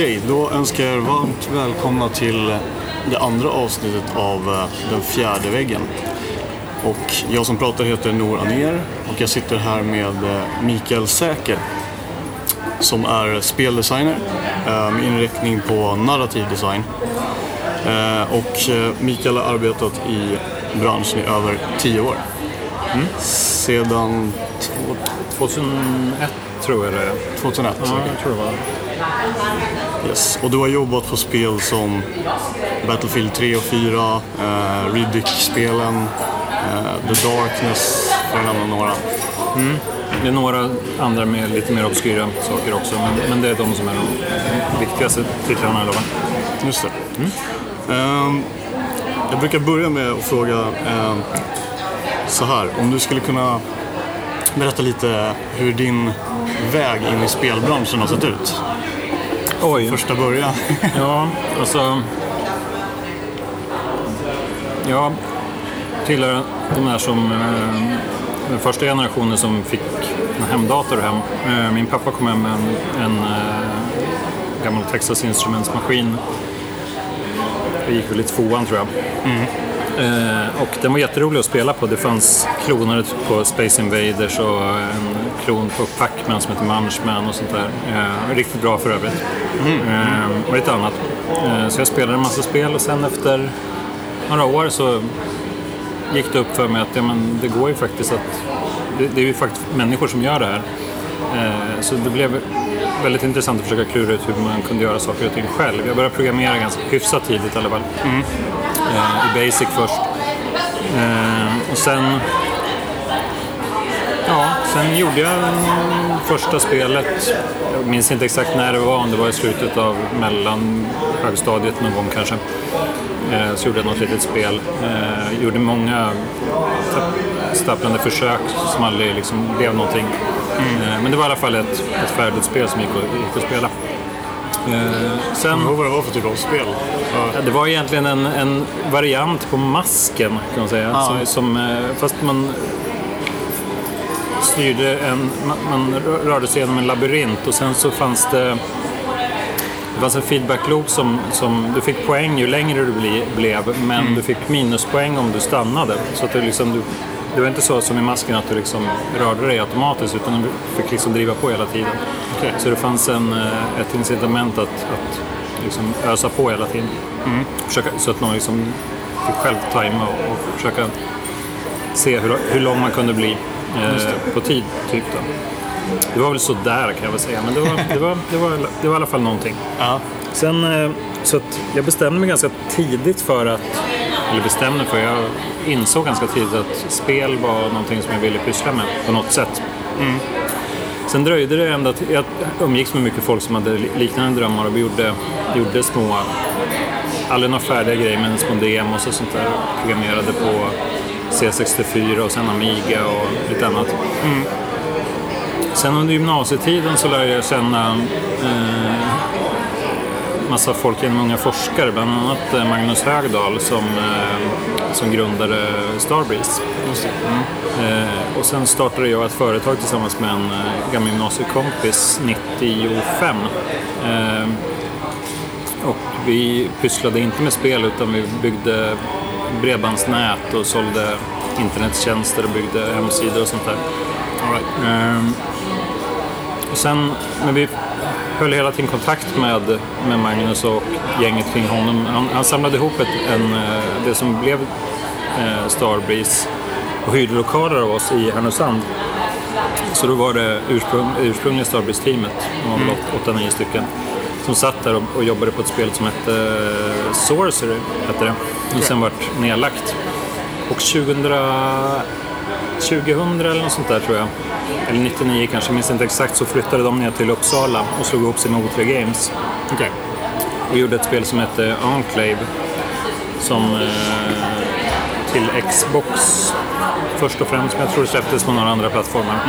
Okej, då önskar jag er varmt välkomna till det andra avsnittet av eh, Den fjärde väggen. Och jag som pratar heter Nour Aner och jag sitter här med eh, Mikael Säker som är speldesigner eh, med inriktning på narrativ design. Och Mikael har arbetat i branschen i över tio år. Sedan två- 2001 tror jag det är. 2001 Ja, jag tror det var. Yes. Och du har jobbat på spel som Battlefield 3 och 4, eh, Riddick-spelen, eh, The Darkness, för att nämna några. Det är några andra med lite mer obskyra saker också, men, men det är de som är de viktigaste titlarna i alla fall. Just det. Ehm, jag brukar börja med att fråga ehm, så här, om du skulle kunna berätta lite hur din väg in i spelbranschen har sett ut. Oj. Första början. Ja, alltså... Jag tillhör de där som... Eh, den första generationen som fick en hemdator hem. Eh, min pappa kom hem med en, en eh, gammal Texas Instruments-maskin. Jag gick väl i tvåan tror jag. Eh, och den var jätterolig att spela på. Det fanns kloner på Space Invaders och en klon på Pac-Man som heter Munchman och sånt där. Eh, riktigt bra för övrigt. Eh, och lite annat. Eh, så jag spelade en massa spel och sen efter några år så gick det upp för mig att ja, men det går ju faktiskt att... Det, det är ju faktiskt människor som gör det här. Eh, så det blev väldigt intressant att försöka klura ut hur man kunde göra saker och ting själv. Jag började programmera ganska hyfsat tidigt i alla fall. Eh, I Basic först. Eh, och sen... Ja, sen gjorde jag mm, första spelet. Jag minns inte exakt när det var, om det var i slutet av mellan högstadiet någon gång kanske. Eh, så gjorde jag något litet spel. Eh, gjorde många tapp- stapplande försök som aldrig liksom blev någonting. Eh, men det var i alla fall ett, ett färdigt spel som gick att, gick att spela. Eh, sen... Ihåg vad det var för typ av spel? Ja. Det var egentligen en, en variant på masken kan man säga. Ja. Som, som, eh, fast man styrde en, man, rörde sig genom en labyrint och sen så fanns det det fanns en feedback-loop som, som du fick poäng ju längre du bli, blev men du fick minuspoäng om du stannade. Så att du liksom, du, det var inte så som i masken att du liksom rörde dig automatiskt utan du fick liksom driva på hela tiden. Okej. Så det fanns en, eh, ett incitament att, att liksom ösa på hela tiden. Försöka, så att man liksom fick själv tajma och, och försöka se hur, hur lång man kunde bli eh, på tid. Typ då. Det var väl så där kan jag väl säga, men det var, det var, det var, det var i alla fall någonting. Ja. Sen, eh, så att jag bestämde mig ganska tidigt för att, eller bestämde för, jag insåg ganska tidigt att spel var någonting som jag ville pyssla med på något sätt. Sen dröjde det ända till, jag umgicks med mycket folk som hade liknande drömmar och vi gjorde, gjorde små, aldrig några färdiga grejer men små demos och sånt där. Programmerade på C64 och sen Amiga och lite annat. Sen under gymnasietiden så lärde jag känna eh, massa folk genom unga forskare, bland annat eh, Magnus Högdahl som, eh, som grundade Starbreeze. Det. Eh, och sen startade jag ett företag tillsammans med en gammal gymnasiekompis 95. Eh, och vi pysslade inte med spel utan vi byggde bredbandsnät och sålde internettjänster och byggde hemsidor och sånt där. All right. Och sen, men vi höll hela tiden kontakt med, med Magnus och gänget kring honom. Han, han samlade ihop ett, en, eh, det som blev eh, Starbreeze och hyrde lokaler av oss i Härnösand. Så då var det ursprung, ursprungliga Starbreeze-teamet, de var väl åt- 8-9 stycken, som satt där och, och jobbade på ett spel som hette eh, Sorcery, hette det. Och sen vart nedlagt. Och 2000, 2000 eller något sånt där tror jag, eller 99 kanske, minns inte exakt, så flyttade de ner till Uppsala och slog ihop sig med O3 Games. Okej. Och gjorde ett spel som hette Enclave. Som eh, till Xbox först och främst, men jag tror det släpptes på några andra plattformar.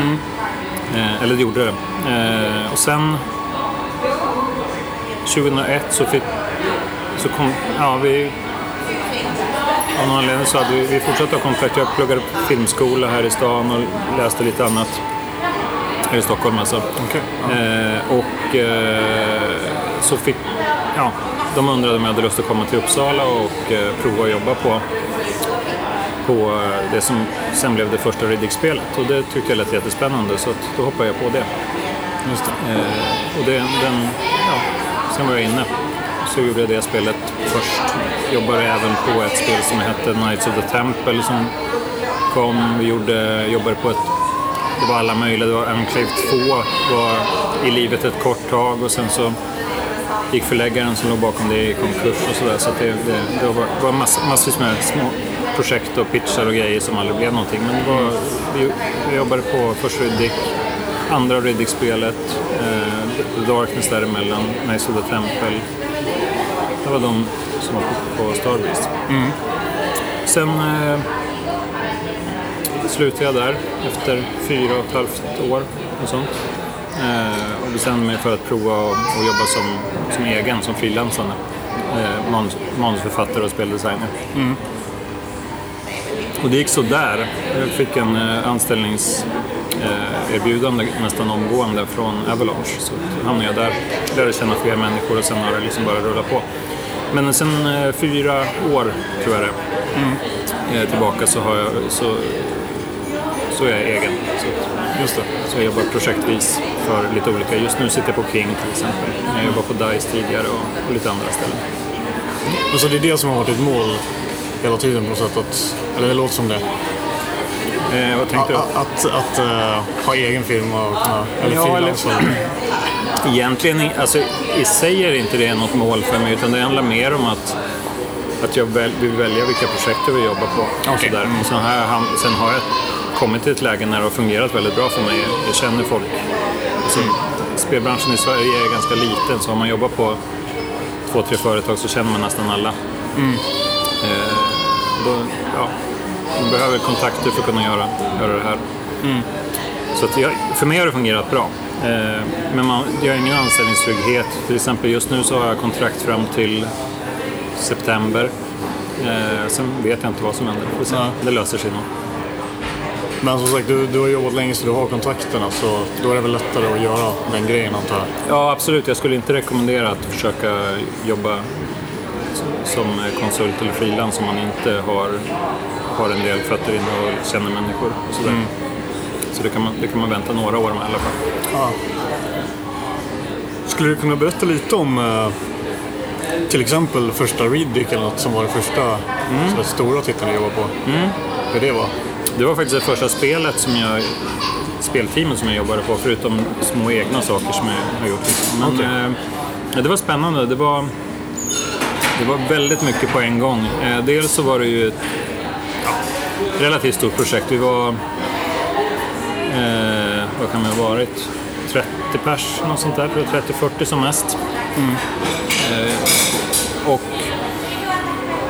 Eh, eller det gjorde det. Eh, och sen 2001 så, fick, så kom, ja vi av någon anledning så hade vi, vi fortsatte ha kontakt. Jag pluggade på filmskola här i stan och läste lite annat. Här i Stockholm alltså. Okej. Eh, och eh, så fick, ja, de undrade om jag hade lust att komma till Uppsala och eh, prova att jobba på, på eh, det som sen blev det första Riddick-spelet. Och det tyckte jag lät jättespännande så att då hoppade jag på det. Just det. Eh, och det, den, ja, sen var jag inne. Så gjorde jag det spelet först. Jobbade även på ett spel som hette Knights of the Temple som kom. Vi gjorde, jobbade på ett... Det var alla möjliga. Det var Enclave 2 var i livet ett kort tag och sen så gick förläggaren som låg bakom det i konkurs och sådär. Så det, det, det var, var mass, massvis med små projekt och pitchar och grejer som aldrig blev någonting. Men det var, vi, vi jobbade på först Riddick, andra Riddick-spelet, eh, The Darkness däremellan, Knights of the Temple. Var de som var på, Starbreeze. Sen eh, slutade jag där efter fyra och ett halvt år och sånt. Eh, och bestämde mig för att prova att jobba som, som egen, som frilansande. Eh, manus, manusförfattare och speldesigner. Och det gick så där. Jag fick en eh, anställningserbjudande nästan omgående från Avalanche. Så hamnade jag där, lärde känna fler människor och sen har det liksom bara rullat på. Men sen eh, fyra år, tror jag det är, eh, tillbaka så, har jag, så, så är jag egen. Så, Just det. så jag jobbar projektvis för lite olika. Just nu sitter jag på King till exempel. Jag jobbar på DICE tidigare och, och lite andra ställen. Alltså det är det som har varit ditt mål hela tiden på något sätt? Att, eller det låter som det. Eh, vad tänkte du? Att, att, att eh, ha egen firma och kunna, eller Ja, eller- frilansa. Egentligen, alltså, i sig är inte det något mål för mig, utan det handlar mer om att, att jag väl, vill välja vilka projekt jag vill jobba på. Och Okej. sådär. Och sen, har jag, ham- sen har jag kommit till ett läge när det har fungerat väldigt bra för mig. Jag känner folk. Alltså, spelbranschen i Sverige är ganska liten, så om man jobbar på två, tre företag så känner man nästan alla. Eh, då, ja, man behöver kontakter för att kunna göra, göra det här. Så jag, för mig har det fungerat bra. Eh, men man, jag har ingen anställningstrygghet. Till exempel just nu så har jag kontrakt fram till september. Eh, sen vet jag inte vad som händer. Nej. Det löser sig nog. Men som sagt, du, du har jobbat länge så du har kontakterna så då är det väl lättare att göra den grejen antar jag. Ja, absolut. Jag skulle inte rekommendera att försöka jobba som konsult eller frilans om man inte har, har en del fötter inne och känner människor. Och sådär. Så det kan, man, det kan man vänta några år med i alla fall. Skulle du kunna berätta lite om eh, till exempel första Riddick eller något som var det första Mm. stora titeln du jobbade på? Hur det var? Det var faktiskt det första spelet som jag spelteamet som jag jobbade på, förutom små egna saker som jag har gjort. Men Okej. eh, ja, det var spännande. Det var, det var väldigt mycket på en gång. Eh, dels så var det ju ett ja, relativt stort projekt. Vi var, eh, vad kan det ha varit? 30 pers, något sånt där. tror jag. 30-40 som mest. Eh, och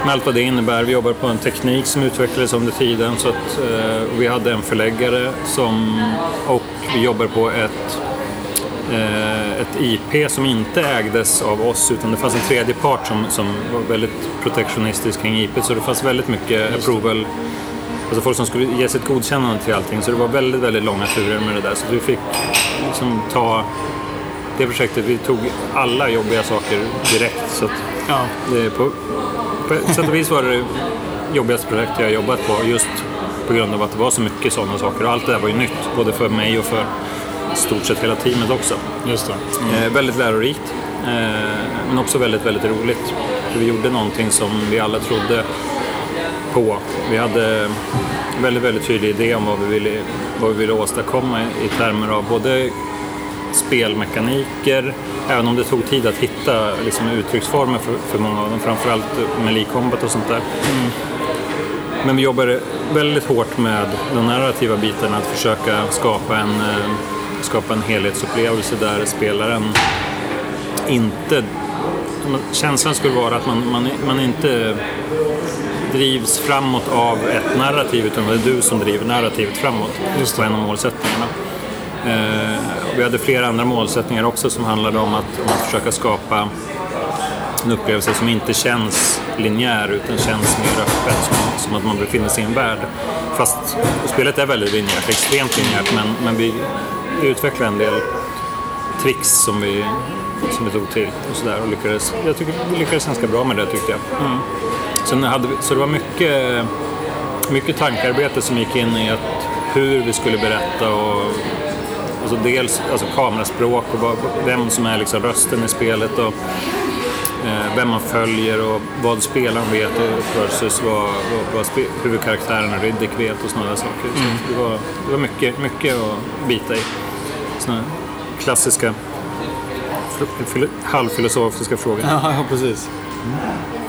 med allt vad det innebär. Vi jobbar på en teknik som utvecklades under tiden. Så att, eh, vi hade en förläggare som, och vi jobbar på ett, eh, ett IP som inte ägdes av oss utan det fanns en tredje part som, som var väldigt protektionistisk kring IP. Så det fanns väldigt mycket approval, alltså folk som skulle ge sitt godkännande till allting. Så det var väldigt, väldigt långa turer med det där. Så vi fick liksom ta det projektet, vi tog alla jobbiga saker direkt. Så att Ja. det på, på sätt och vis var det jobbigaste projekt jag jobbat på just på grund av att det var så mycket sådana saker. Och allt det där var ju nytt, både för mig och för stort sett hela teamet också. Just det. Eh, väldigt lärorikt, eh, men också väldigt, väldigt roligt. För vi gjorde någonting som vi alla trodde på. Vi hade väldigt, väldigt tydlig idé om vad vi ville, vad vi ville åstadkomma i termer av både spelmekaniker, även om det tog tid att hitta liksom, uttrycksformer för, för många av dem, framförallt med League Combat och sånt där. Men vi jobbade väldigt hårt med den narrativa biten, att försöka skapa en, eh, skapa en helhetsupplevelse där spelaren inte... Känslan skulle vara att man, man, man inte drivs framåt av ett narrativ utan det är du som driver narrativet framåt. Just det. en av målsättningarna. Eh, vi hade flera andra målsättningar också som handlade om att, om att försöka skapa en upplevelse som inte känns linjär utan känns mer öppet, som, som att man befinner sig i en värld. Fast spelet är väldigt linjärt, extremt linjärt, men, men vi vi utvecklade en del tricks som vi, som vi tog till och sådär och lyckades, jag tycker vi lyckades ganska bra med det tyckte jag. Mm. Sen hade vi, så det var mycket, mycket tankarbete som gick in i att hur vi skulle berätta och alltså dels alltså kameraspråk och vad, vem som är liksom rösten i spelet och eh, vem man följer och vad spelaren vet versus vad, vad, vad huvudkaraktären Riddick vet och sådana saker. Mm. Så det var, det var mycket, mycket att bita i. Såna klassiska halvfilosofiska frågor. Ja precis. Mm.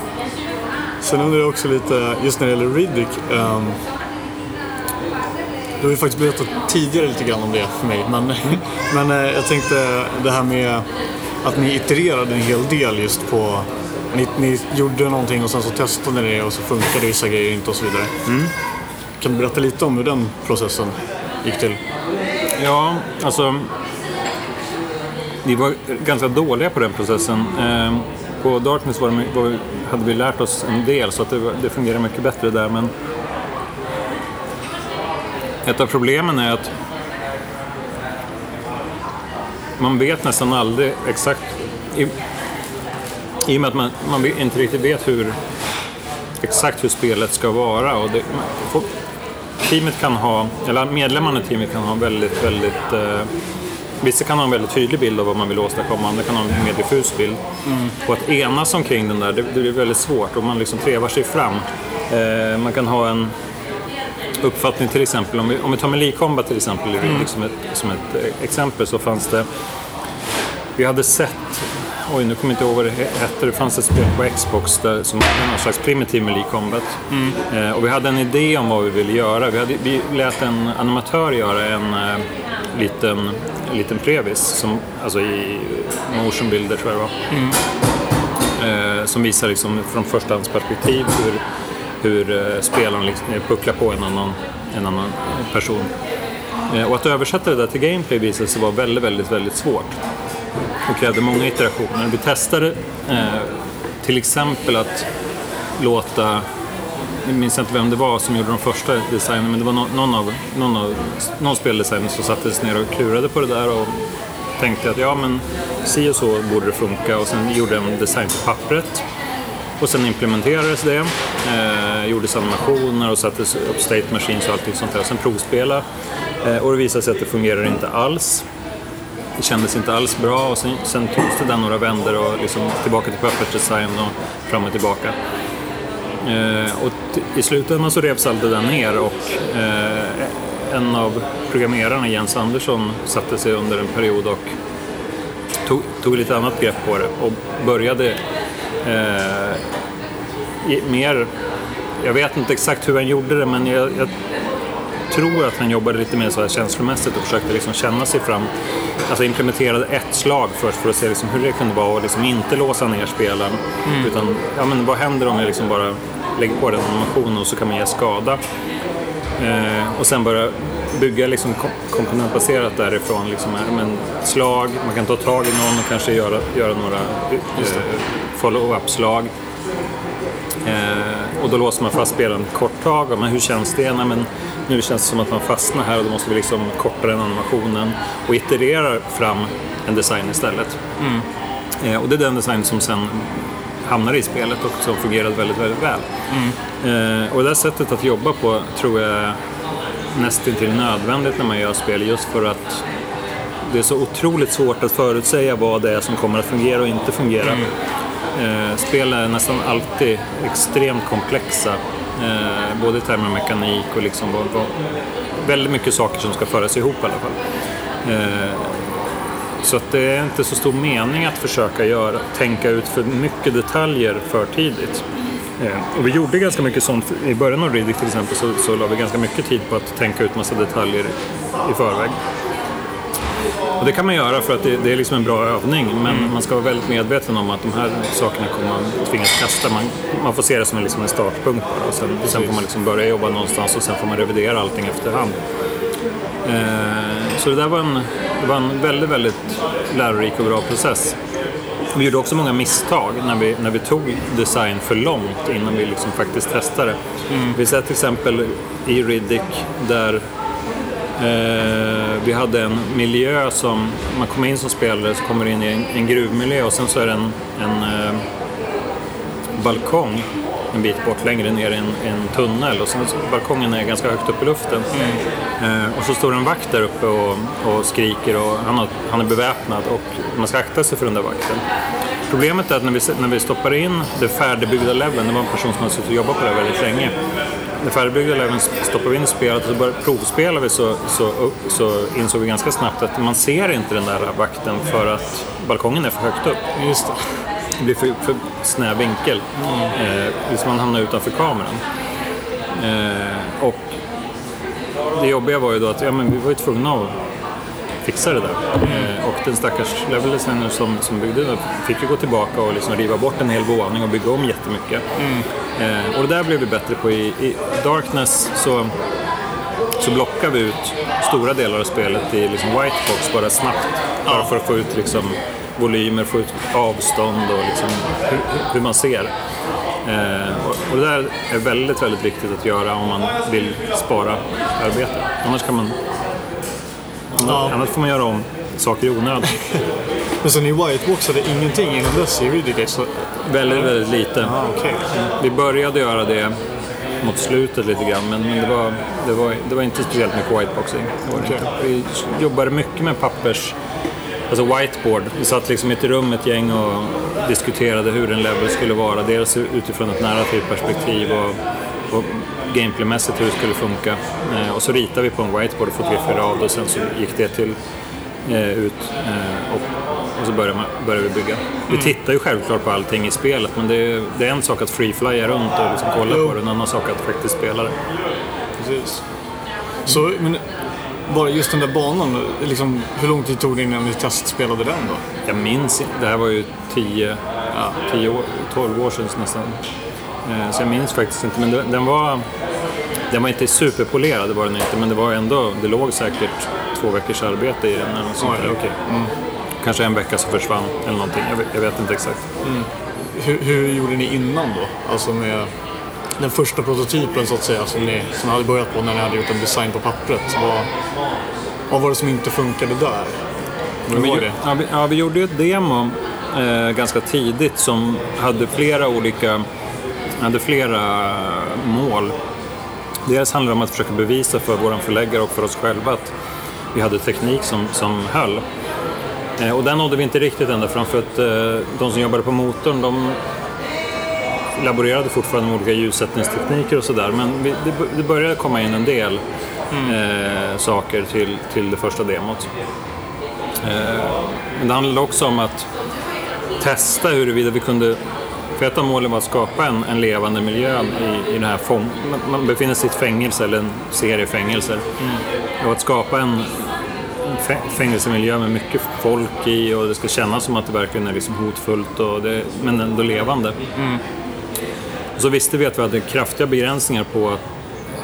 Sen undrar jag också lite, just när det gäller Riddick. Um, du har ju faktiskt berättat tidigare lite grann om det för mig. Men, men eh, jag tänkte det här med att ni itererade en hel del just på... Ni, ni gjorde någonting och sen så testade ni det och så funkade vissa grejer inte och så vidare. Mm. Kan du berätta lite om hur den processen gick till? Ja, alltså... Vi var ganska dåliga på den processen. Ehm, på Darkness var det, var, hade vi lärt oss en del så att det, det fungerar mycket bättre där. Men ett av problemen är att man vet nästan aldrig exakt, i, i och med att man, man inte riktigt vet hur, exakt hur spelet ska vara. Och det, teamet kan ha, eller medlemmarna i teamet kan ha väldigt, väldigt eh, Vissa kan ha en väldigt tydlig bild av vad man vill åstadkomma, andra kan ha en mer diffus bild. Mm. Och att enas omkring den där, det, det blir väldigt svårt och man liksom trevar sig fram. Eh, man kan ha en uppfattning till exempel, om vi, om vi tar Melee till exempel mm. som, ett, som ett eh, exempel så fanns det, vi hade sett Oj, nu kommer jag inte ihåg vad det hette. Det fanns ett spel på Xbox där, som var någon slags primitiv Melee Combat. Mm. Eh, och vi hade en idé om vad vi ville göra. Vi, hade, vi lät en animatör göra en eh, liten, liten previs, som, alltså i motionbilder tror jag det var. Mm. Eh, som visar liksom från förstahandsperspektiv hur hur eh, spelaren liksom pucklar på en annan, en annan person. Eh, och att översätta det där till gameplay visade sig vara väldigt, väldigt, väldigt svårt. Och krävde många iterationer. Vi testade eh, till exempel att låta jag minns inte vem det var som gjorde de första designen, men det var någon, av, någon, av, någon speldesigner som sattes ner och klurade på det där och tänkte att ja, men si och så borde det funka och sen gjorde en design på pappret och sen implementerades det, eh, gjordes animationer och sattes upp state machines och allting sånt där. Sen provspela eh, och det visade sig att det fungerar inte alls. Det kändes inte alls bra och sen, sen togs det där några vändor och liksom tillbaka till pappersdesign och fram och tillbaka. Eh, och i slutändan så revs allt det där ner och eh, en av programmerarna, Jens Andersson, satte sig under en period och tog, tog lite annat grepp på det och började Eh, mer, jag vet inte exakt hur han gjorde det men jag, jag tror att han jobbade lite mer så här känslomässigt och försökte liksom känna sig fram. Alltså implementerade ett slag först för att se liksom hur det kunde vara och liksom inte låsa ner spelaren. Mm. Utan, ja men vad händer om jag liksom bara lägger på den animationen och så kan man ge skada. Eh, och sen börja bygga liksom komponentbaserat därifrån. Liksom, men slag, man kan ta tag i någon och kanske göra, göra några eh, follow-up-slag. Eh, och då låser man fast spelaren ett kort tag. Men hur känns det? Nej, men nu känns det som att man fastnar här och då måste vi liksom korta den animationen och iterera fram en design istället. Mm. Eh, och det är den design som sen hamnar i spelet och som fungerade väldigt, väldigt väl. Mm. Eh, och det där sättet att jobba på tror jag nästintill nödvändigt när man gör spel just för att det är så otroligt svårt att förutsäga vad det är som kommer att fungera och inte fungera. Mm. Eh, spel är nästan alltid extremt komplexa. Eh, både i termer av mekanik och liksom vad, vad, väldigt mycket saker som ska föras ihop i alla fall. Eh, så att det är inte så stor mening att försöka göra, tänka ut för mycket detaljer för tidigt. Eh, och vi gjorde ganska mycket sånt. I början av Riddick till exempel så, så la vi ganska mycket tid på att tänka ut massa detaljer i förväg. Och det kan man göra för att det, det är liksom en bra övning, men mm. man ska vara väldigt medveten om att de här sakerna kommer man tvingas kasta. Man, man får se det som en, liksom en startpunkt bara. Och sen, sen får man liksom börja jobba någonstans och sen får man revidera allting efterhand. Eh, så det där var en, det var en väldigt, väldigt lärorik och bra process. Vi gjorde också många misstag när vi, när vi tog design för långt innan vi liksom faktiskt testade. Mm. Vi ser till exempel i Riddick där vi hade en miljö som, man kommer in som spelare så kommer du in i en, en gruvmiljö och sen så är det en, en eh, balkong en bit bort längre ner i en, en tunnel och sen så, balkongen är ganska högt upp i luften. Eh, och så står en vakt där uppe och, och skriker och han, har, han är beväpnad och man ska akta sig för den där vakten. Problemet är att när vi, när vi stoppar in det färdigbyggda leveln, det var en person som hade suttit och jobbat på det väldigt länge. När färdigbyggda leveln stoppar vi in spelet och så börjar provspelar vi så, så, så insåg vi ganska snabbt att man ser inte den där vakten för att balkongen är för högt upp. Just det. Det blir för, för snäv vinkel. Eh, liksom man hamnar utanför kameran. Eh, och det jobbiga var ju då att ja, men vi var ju tvungna att fixa det där. Eh, och den stackars level designer som, som byggde det fick ju gå tillbaka och liksom riva bort en hel våning och bygga om jättemycket. Eh, och det där blev vi bättre på. I, i Darkness så, så blockar vi ut stora delar av spelet i liksom whitebox bara snabbt. Bara för att få ut liksom volymer, få ut avstånd och liksom hur, hur man ser. Eh, och, och det där är väldigt, väldigt viktigt att göra om man vill spara arbete. Annars kan man Ja. Annars får man göra om saker i onödan. Men så ni whiteboxade ingenting innan dess i Riddick? Så... väldigt, väldigt lite. Ah, okej. Vi började göra det mot slutet lite grann, men, men det, var, det, var, det var inte speciellt mycket whiteboxing. Inte. Vi jobbade mycket med pappers, alltså whiteboard. Vi satt liksom i ett rum, ett gäng och diskuterade hur en level skulle vara. Dels utifrån ett narrativt perspektiv och, och gameplaymässigt hur det skulle funka. Eh, och så ritade vi på en whiteboard och fotograferade av det och sen så gick det till eh, ut eh, och, och så började, man, började vi bygga. Vi tittar ju självklart på allting i spelet men det är, det är en sak att freeflya runt och liksom kolla Jo. på det, en annan sak att faktiskt spela det. Precis. Så, men bara just den där banan, liksom, hur lång tid tog det innan ni testspelade den då? Jag minns inte, det här var ju 10, ja, 10 år, 12 år sedan nästan. Eh, Så jag minns faktiskt inte, men den den var, den var inte superpolerad, var den inte, men det var ändå, det låg säkert två veckors arbete i den eller något sånt Oj, där. okej. Kanske en vecka så försvann eller någonting, jag vet, jag vet inte exakt. Hur, hur gjorde ni innan då? Alltså med den första prototypen så att säga som ni, som ni hade börjat på när ni hade gjort en design på pappret. Vad, vad var det som inte funkade där? Vad vi, det? Ja, vi, ja, vi gjorde ju ett demo eh, ganska tidigt som hade flera olika hade flera mål. Dels handlade det om att försöka bevisa för vår förläggare och för oss själva att vi hade teknik som, som höll. Eh, och den nådde vi inte riktigt ända fram för att eh, de som jobbade på motorn de laborerade fortfarande med olika ljussättningstekniker och sådär. Men vi, det, började komma in en del eh, saker till, till det första demot. Men det handlade också om att testa huruvida vi kunde för ett av målen var att skapa en, en levande miljö i, i den här fång... man- befinner sig i ett fängelse eller en serie fängelser. Och att skapa en en fä- fängelsemiljö med mycket folk i och det ska kännas som att det verkligen är liksom hotfullt och det, men ändå levande. Och så visste vi att vi hade kraftiga begränsningar på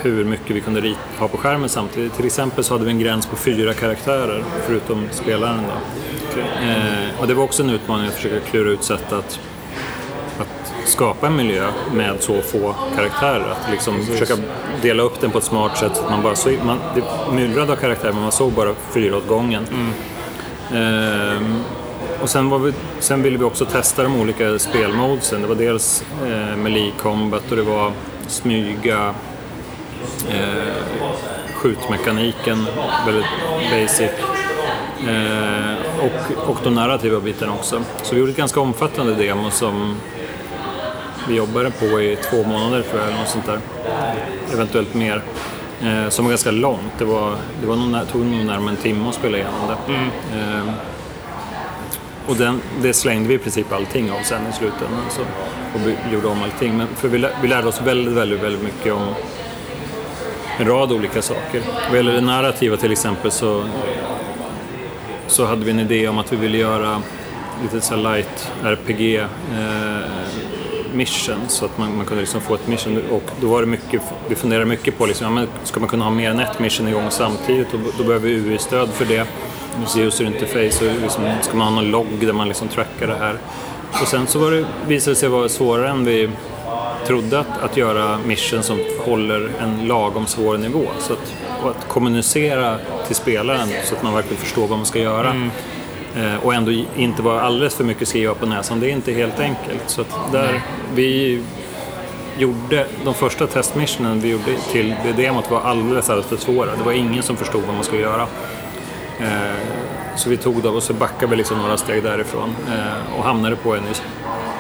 hur mycket vi kunde ha på skärmen samtidigt. Till exempel så hade vi en gräns på fyra karaktärer förutom spelaren. Då. Eh, och det var också en utmaning att försöka klura ut sätt att skapa en miljö med så få karaktärer. Att liksom försöka dela upp den på ett smart sätt så att man bara så, man, det myllrade av karaktärer men man såg bara fyra åt gången. Ehm, och sen, vi, sen ville vi också testa de olika spelmodesen. Det var dels eh, melee combat och det var smyga, eh, skjutmekaniken, väldigt basic. Eh, och, och de narrativa bitarna också. Så vi gjorde ett ganska omfattande demo som vi jobbade på i två månader tror jag, eller något sånt där. Eventuellt mer. Eh, som var ganska långt. Det, var, det var nog, tog nog närmare en timme att spela igenom det. Eh, och den, det slängde vi i princip allting av sen i slutändan. Så, och vi gjorde om allting. Men för vi, lä- vi lärde oss väldigt, väldigt, väldigt mycket om en rad olika saker. Vad gäller det narrativa till exempel så, så hade vi en idé om att vi ville göra lite så light RPG eh, mission så att man, man kunde liksom få ett mission och då var det mycket, vi funderade mycket på liksom, ja, men ska man kunna ha mer än ett mission igång samtidigt och då behöver vi UI-stöd för det. User interface och liksom, ska man ha någon logg där man liksom trackar det här. Och sen så var det, visade det sig vara svårare än vi trodde att, att göra mission som håller en lagom svår nivå. Så att, och att kommunicera till spelaren så att man verkligen förstår vad man ska göra. Mm Eh, och ändå inte vara alldeles för mycket skriva på näsan. Det är inte helt enkelt. Så att där vi gjorde, de första testmissionen vi gjorde till det demot var alldeles, alldeles för svåra. Det var ingen som förstod vad man skulle göra. Eh, så vi tog dem och så backade vi liksom några steg därifrån eh, och hamnade på en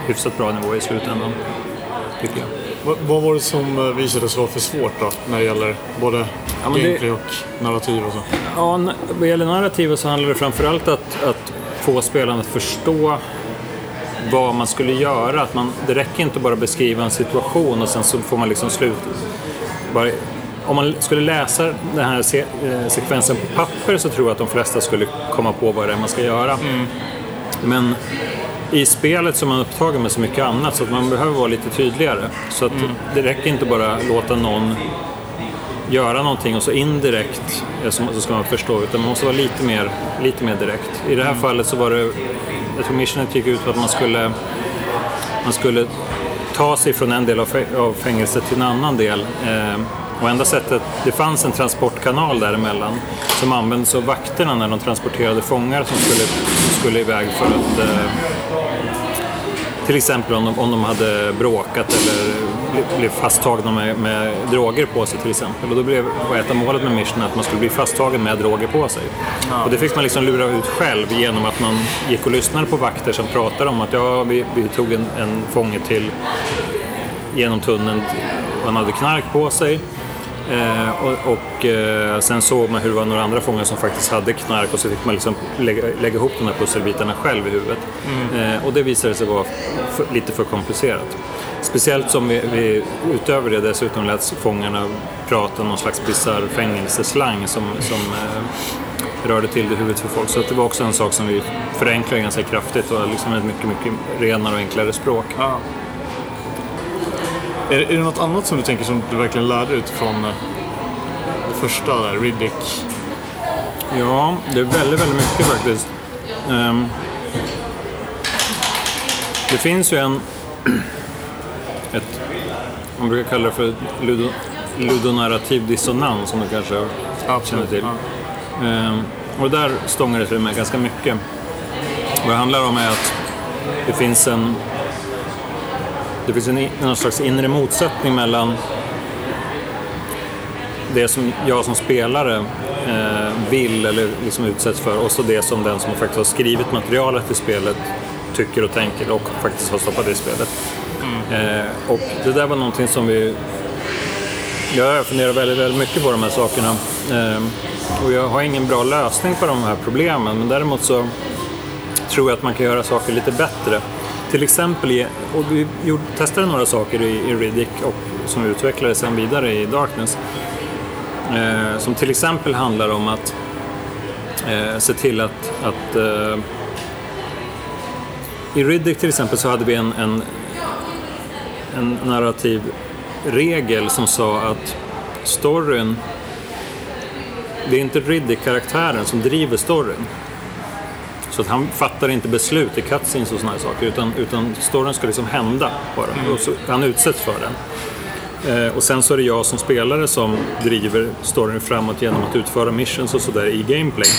hyfsat bra nivå i slutändan, tycker jag. Vad, vad var det som eh, visade sig vara för svårt då, när det gäller både Ja, gameplay och narrativ och så? Ja, vad gäller narrativet så handlar det framförallt att, att få spelarna att förstå vad man skulle göra. Att man, det räcker inte bara att beskriva en situation och sen så får man liksom slut. Bara, om man skulle läsa den här se, eh, sekvensen på papper så tror jag att de flesta skulle komma på vad det är man ska göra. Men i spelet så är man upptagen med så mycket annat så att man behöver vara lite tydligare. Så att det räcker inte bara låta någon göra någonting och så indirekt eh, så ska man förstå, utan man måste vara lite mer, lite mer direkt. I det här fallet så var det, jag tror missionet gick ut på att man skulle, man skulle ta sig från en del av fängelset till en annan del. Eh, och enda sättet, det fanns en transportkanal däremellan som användes av vakterna när de transporterade fångar som skulle, som skulle iväg för att eh, till exempel om de, om de hade bråkat eller bli- blev fasttagna med, med droger på sig till exempel. Och då blev, var ett av målet med mission att man skulle bli fasttagen med droger på sig. Och det fick man liksom lura ut själv genom att man gick och lyssnade på vakter som pratade om att ja, vi, vi tog en, en fånge till genom tunneln och han hade knark på sig. Eh, och och eh, sen såg man hur det var några andra fångar som faktiskt hade knark och så fick man liksom lägga, lägga ihop de här pusselbitarna själv i huvudet. Eh, och det visade sig vara för, lite för komplicerat. Speciellt som vi, vi utöver det dessutom lät fångarna prata någon slags bisarr fängelseslang som, som eh, rörde till det i huvudet för folk. Så det var också en sak som vi förenklade ganska kraftigt och liksom ett mycket, mycket renare och enklare språk. Ja. Är, är det något annat som du tänker som du verkligen lärde ut från eh, första där, Riddick? Ja, det är väldigt, väldigt mycket faktiskt. Ehm, det finns ju en... Ett, man brukar kalla det för ludo, ludonarrativ dissonans, som du kanske känner till. Ja. Ehm, och där stångar det till med ganska mycket. Vad det handlar om är att det finns en... Det finns en, någon slags inre motsättning mellan det som jag som spelare eh, vill eller liksom utsätts för och så det som den som faktiskt har skrivit materialet till spelet tycker och tänker och faktiskt har stoppat det i spelet. Mm. och det där var någonting som vi... Jag funderar väldigt, väldigt mycket på de här sakerna. Eh, och jag har ingen bra lösning på de här problemen men däremot så tror jag att man kan göra saker lite bättre. Till exempel, och vi testade några saker i, Riddick och som vi utvecklade sen vidare i Darkness. Eh, som till exempel handlar om att eh, se till att, att eh, i Riddick till exempel så hade vi en, en, en narrativ regel som sa att storyn det är inte Riddick-karaktären som driver storyn. Så att han fattar inte beslut i cutscenes och sådana här saker utan, utan storyn ska liksom hända bara. Och så, han utsätts för den. Eh, och sen så är det jag som spelare som driver storyn framåt genom att utföra missions och sådär i gameplay.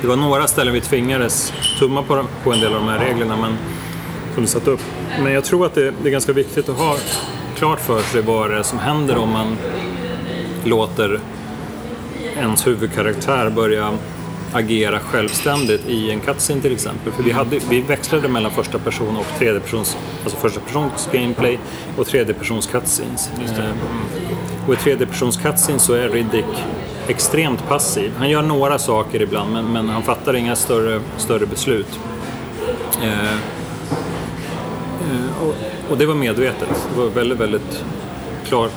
Det var några ställen vi tvingades tumma på, på en del av de här reglerna men, som vi satt upp. Men jag tror att det, det är ganska viktigt att ha klart för sig vad det är som händer om man låter ens huvudkaraktär börja agera självständigt i en cutscene till exempel. För vi, hade, vi växlade mellan första person och tredje persons, alltså första persons gameplay och tredje persons cutscenes. Eh, Och i tredje persons cutscenes så är Riddick extremt passiv. Han gör några saker ibland men, men han fattar inga större, större beslut. Eh, eh, och, och det var medvetet. Det var väldigt, väldigt klart.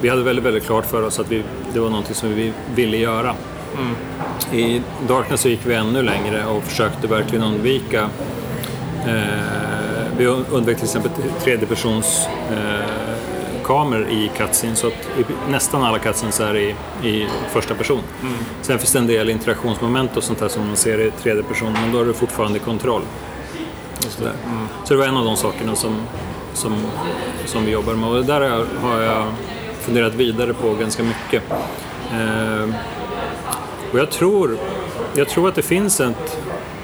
Vi hade väldigt, väldigt klart för oss att vi, det var någonting som vi ville göra. I Darkness så gick vi ännu längre och försökte verkligen undvika eh, vi undvek till exempel tredjepersons eh, kameror i cutscenes så att i nästan alla cutscenes är i, i första person. Sen finns det en del interaktionsmoment och sånt där som man ser i tredje person men då har du fortfarande kontroll. Så, där. så det var en av de sakerna som, som, som vi jobbar med och det där har jag, har jag funderat vidare på ganska mycket. Eh, Och jag tror, jag tror att det finns ett,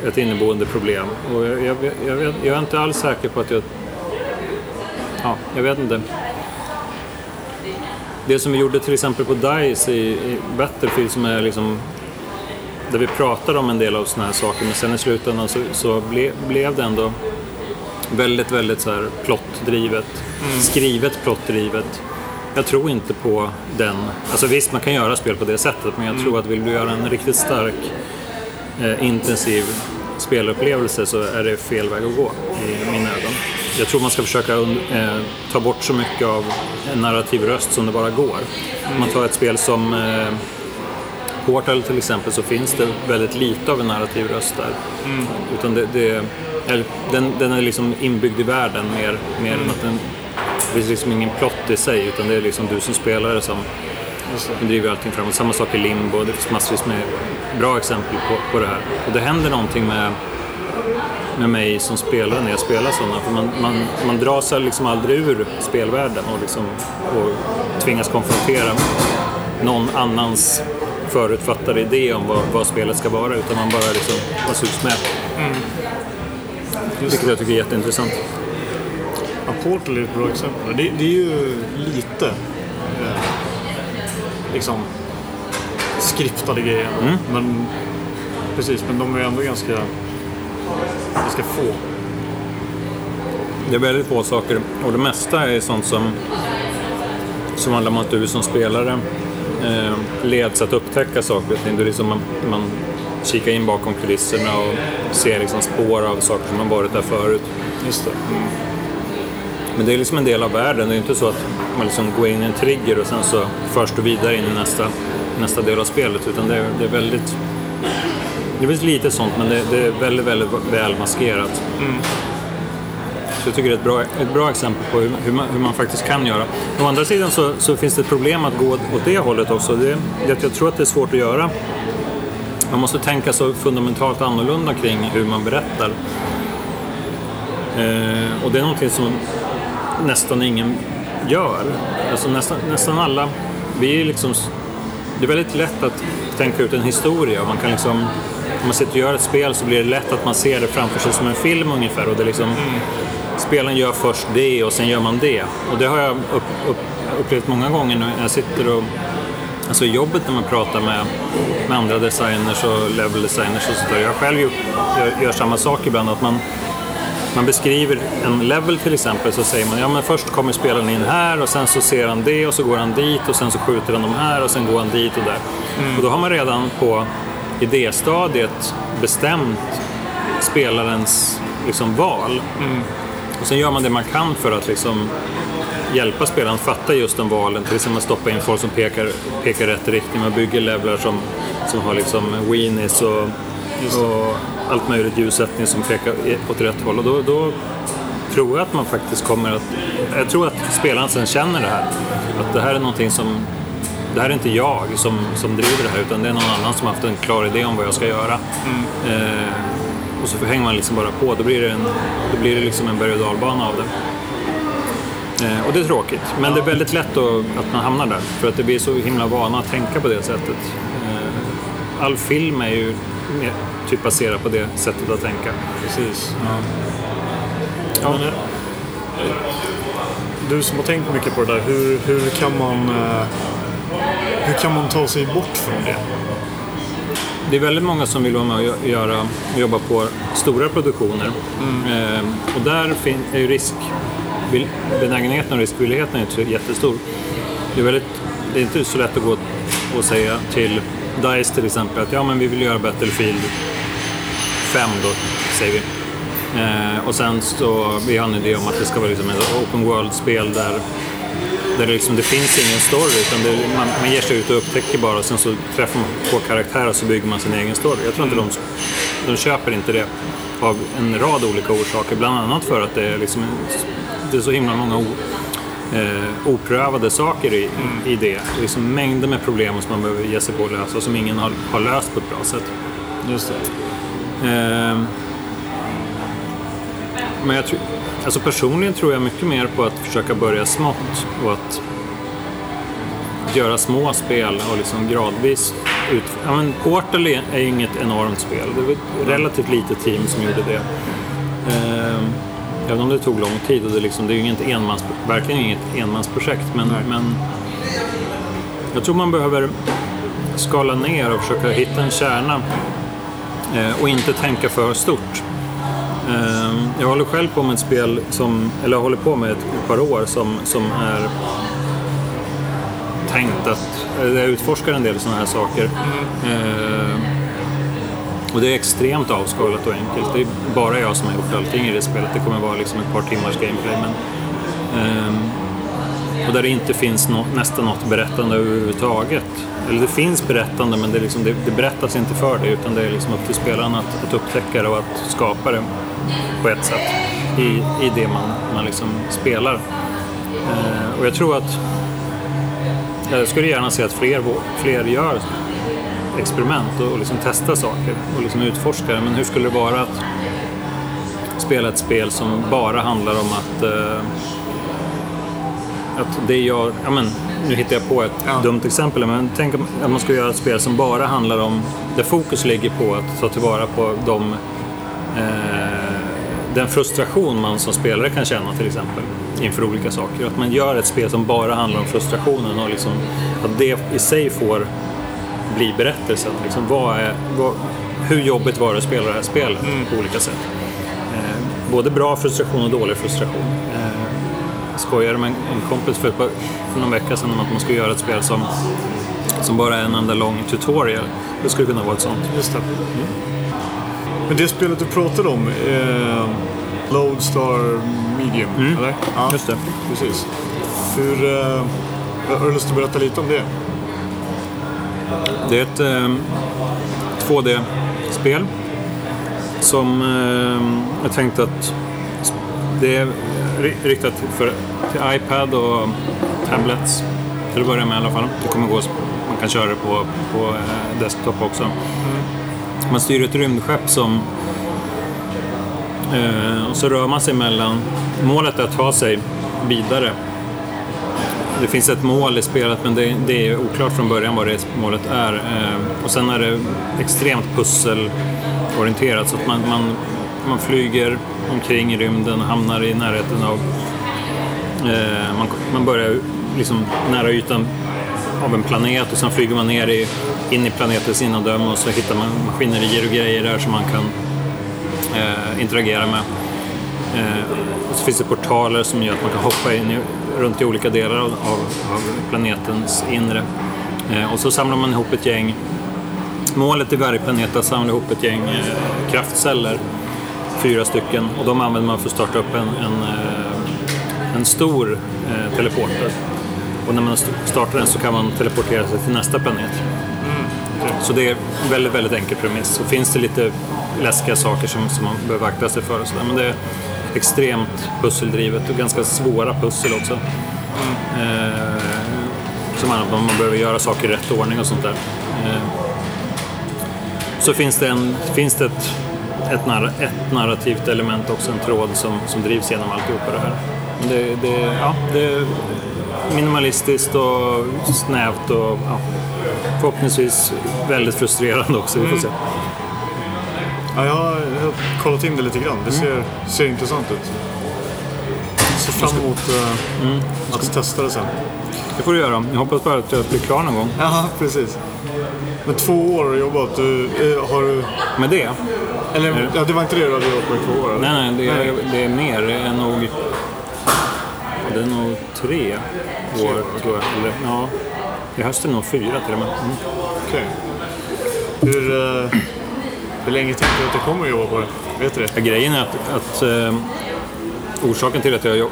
ett inneboende problem. Och jag, jag, jag, vet, jag är inte alls säker på att jag... Ja, jag vet inte. Det som vi gjorde till exempel på DICE i, i Battlefield som är liksom där vi pratade om en del av sådana här saker men sen i slutändan så, så ble, blev det ändå väldigt, väldigt så här plottdrivet. Mm. Skrivet plottdrivet. Jag tror inte på den. Alltså visst, man kan göra spel på det sättet men jag mm. tror att vill du göra en riktigt stark, eh, intensiv spelupplevelse så är det fel väg att gå i mina ögon. Jag tror man ska försöka eh, ta bort så mycket av en narrativ röst som det bara går. Om man tar ett spel som eh, Portal till exempel så finns det väldigt lite av en narrativ röst där. Mm. Utan det, det är, den, den, är liksom inbyggd i världen mer, mer mm. än att den... Finns liksom ingen plott i sig utan det är liksom du som spelare som driver allting framåt. Samma sak i Limbo, det finns massvis med bra exempel på, på det här. Och det händer någonting med, med mig som spelare när jag spelar sådana. För man, man, man drar sig liksom aldrig ur spelvärlden och, liksom, och tvingas konfrontera någon annans förutfattade idé om vad, vad spelet ska vara utan man bara liksom, man sugs med. Mm. Vilket jag tycker är jätteintressant. Portal är ett bra exempel. Det, det är ju lite eh, liksom skriptade grejer. Mm. Men, precis, men de är ändå ganska, ganska få. Det är väldigt få saker och det mesta är sånt som, som handlar om att du som spelare eh, leds att upptäcka saker och ting. liksom man, man kikar in bakom kulisserna och ser liksom spår av saker som har varit där förut. Just det. Mm. Men det är liksom en del av världen. Det är inte så att man liksom går in i en trigger och sen så förs du vidare in i nästa, nästa del av spelet. Utan det är, det är väldigt... Det finns lite sånt men det, det är väldigt, väldigt väl maskerat. Mm. Så jag tycker det är ett bra, ett bra exempel på hur, hur, man, hur man faktiskt kan göra. Å andra sidan så, så, finns det ett problem att gå åt det hållet också. Det, det, jag tror att det är svårt att göra. Man måste tänka så fundamentalt annorlunda kring hur man berättar. Eh, och det är någonting som nästan ingen gör. Alltså nästan, nästan alla, vi är liksom, det är väldigt lätt att tänka ut en historia. Man kan liksom, om man sitter och gör ett spel så blir det lätt att man ser det framför sig som en film ungefär. Och det liksom, mm spelaren gör först det och sen gör man det. Och det har jag upp, upp, upplevt många gånger när jag sitter och Alltså jobbet när man pratar med, med andra designers och level designers och sådär. Jag själv gör, gör, gör, samma sak ibland. Att man, man beskriver en level till exempel så säger man ja men först kommer spelaren in här och sen så ser han det och så går han dit och sen så skjuter han de här och sen går han dit och där. Mm. Och då har man redan på idéstadiet bestämt spelarens liksom, val. Mm. Och sen gör man det man kan för att liksom hjälpa spelaren att fatta just de valen. Till exempel stoppa in folk som pekar, pekar rätt riktning. Man bygger levlar som, som har liksom weenies och, och allt möjligt ljussättning som pekar åt rätt håll. Och då, då tror jag att man faktiskt kommer att... Jag tror att spelaren sen känner det här. Att det här är någonting som... Det här är inte jag som, som driver det här utan det är någon annan som har haft en klar idé om vad jag ska göra. Mm. Eh, och så hänger man liksom bara på. Då blir det, en, då blir det liksom en berg och dalbana av det. Eh, och det är tråkigt, men det är väldigt lätt att, man hamnar där. För att det blir så himla vana att tänka på det sättet. Eh, all film är ju typ baserad på det sättet att tänka. Precis. Ja. Ja. Men, eh, du som har tänkt mycket på det där, hur, hur, kan man, eh, hur kan man ta sig bort från det? det är väldigt många som vill vara med och göra, jobba på stora produktioner. Mm. Eh, och där är ju risk, benägenheten och riskvilligheten inte jättestor. Det är, väldigt, det är inte så lätt att gå och säga till DICE till exempel att ja, men vi vill göra Battlefield 5 då, säger vi. Eh, och sen så, vi har en idé om att det ska vara liksom ett open world-spel där där det, liksom, det finns ingen story utan det, man, man ger sig ut och upptäcker bara och sen så träffar man på karaktärer och så bygger man sin egen story. Jag tror inte de, de köper inte det av en rad olika orsaker. Bland annat för att det är, liksom, det är så himla många o, eh, oprövade saker i, mm. i det. Det är liksom mängder med problem som man behöver ge sig på att lösa som ingen har, har löst på ett bra sätt. Just det. Eh, men jag tror, alltså personligen tror jag mycket mer på att försöka börja smått och att göra små spel och liksom gradvis ut... Ja, men Portal är är inget enormt spel. Det var ett relativt litet team som gjorde det. Eh, även om det tog lång tid och det, liksom, det är ju inget enmans, verkligen inget enmansprojekt. Men, men jag tror man behöver skala ner och försöka hitta en kärna Eh, och inte tänka för stort. Eh, jag håller själv på med ett spel som, eller jag håller på med ett, par år som, som är tänkt att, eller jag utforskar en del sådana här saker. Eh, och det är extremt avskalat och enkelt. Det är bara jag som har gjort allting i det spelet. Det kommer vara liksom ett par timmars gameplay. Men, ehm, och där det inte finns nå- nästan något berättande överhuvudtaget. Eller det finns berättande men det, liksom, det, det berättas inte för dig utan det är liksom upp till spelaren att, att upptäcka det och att skapa det på ett sätt i, i det man, man liksom spelar. Eh, och jag tror att jag skulle gärna se att fler, fler gör experiment och, och liksom testar saker och liksom utforskar det. Men hur skulle det vara att spela ett spel som bara handlar om att eh, att det jag, ja men, nu hittar jag på ett Ja. dumt exempel, men tänk om att man skulle göra ett spel som bara handlar om, där fokus ligger på att ta tillvara på de, eh, den frustration man som spelare kan känna till exempel inför olika saker. Att man gör ett spel som bara handlar om frustrationen och liksom, att det i sig får bli berättelsen. Liksom, vad är, vad, hur jobbigt var det att spela det här spelet på olika sätt? Eh, både bra frustration och dålig frustration. Jag skojade med en, kompis för, för någon vecka sedan om att man skulle göra ett spel som, som bara är en enda lång tutorial. Det skulle kunna vara ett sånt. Just det. Men det spelet du pratade om, eh, Lodestar Medium, eller? Ja, Just det. precis. Hur, eh, har du lust att berätta lite om det? Det är ett eh, 2D-spel som eh, jag tänkte att det är ri- riktat för, till iPad och tablets. Till att börja med i alla fall. Det kommer gå, man kan köra det på, på eh, desktop också. Man styr ett rymdskepp som eh, och så rör man sig mellan... Målet är att ta sig vidare det finns ett mål i spelet men det, det är oklart från början vad det målet är. Eh, och sen är det extremt pusselorienterat så att man, man, man flyger omkring i rymden och hamnar i närheten av... Eh, man, man börjar liksom nära ytan av en planet och sen flyger man ner i, in i planetens innandöme och så hittar man maskinerier och grejer där som man kan eh, interagera med. Eh, och så finns det portaler som gör att man kan hoppa in i, runt i olika delar av, av, av planetens inre. Eh, och så samlar man ihop ett gäng Målet i varje planet är att samla ihop ett gäng eh, kraftceller, fyra stycken, och de använder man för att starta upp en, en, eh, en stor eh, teleporter. Och när man st- startar den så kan man teleportera sig till nästa planet. Så det är en väldigt, väldigt enkel premiss. Så finns det lite läskiga saker som, som man behöver akta sig för. Och så där. Men det är extremt pusseldrivet och ganska svåra pussel också. Eh, som handlar om att man behöver göra saker i rätt ordning och sånt där. Eh, så finns det, en, finns det ett, ett, narr, ett narrativt element också, en tråd som, som drivs genom alltihopa det här. Det, det, ja, det är minimalistiskt och snävt och ja, förhoppningsvis väldigt frustrerande också. Vi får se. Ja, jag har, jag har kollat in det lite grann. Det ser, ser intressant ut. Ser fram emot eh, att testa det sen. Det får du göra. Jag hoppas bara att jag blir klar någon gång Ja, precis. Men två år har du jobbat. Du, eh, har du... med det. Eller, ja, det var inte det du hade jobbat med i två år? eller? Nej, nej, det är, det är mer. Det är nog, det är nog tre år, tror jag. Eller, ja, i höst är det nog fyra till och med. Mm. Okej. Hur, eh, hur länge tänker du att du kommer att jobba på det? Vet du det? Ja, grejen är att, att eh, orsaken till att, jag,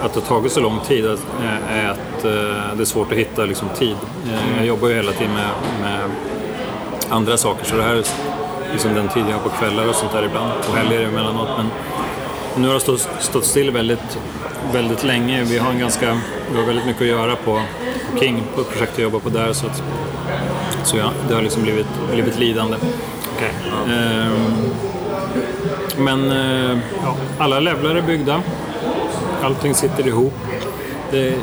att det har tagit så lång tid är att eh, det är svårt att hitta liksom, tid. Eh, jag jobbar ju hela tiden med, med andra saker så det här är liksom den tid jag har på kvällar och sånt där ibland och helger emellanåt. Men nu har det stått, stått still väldigt, väldigt länge. Vi har, en ganska, vi har väldigt mycket att göra på, på King, på ett projekt jag jobbar på där. Så, att, så ja, det har liksom blivit, blivit lidande. Ja. Ehm, Men eh, alla levlar är byggda. Allting sitter ihop. Det,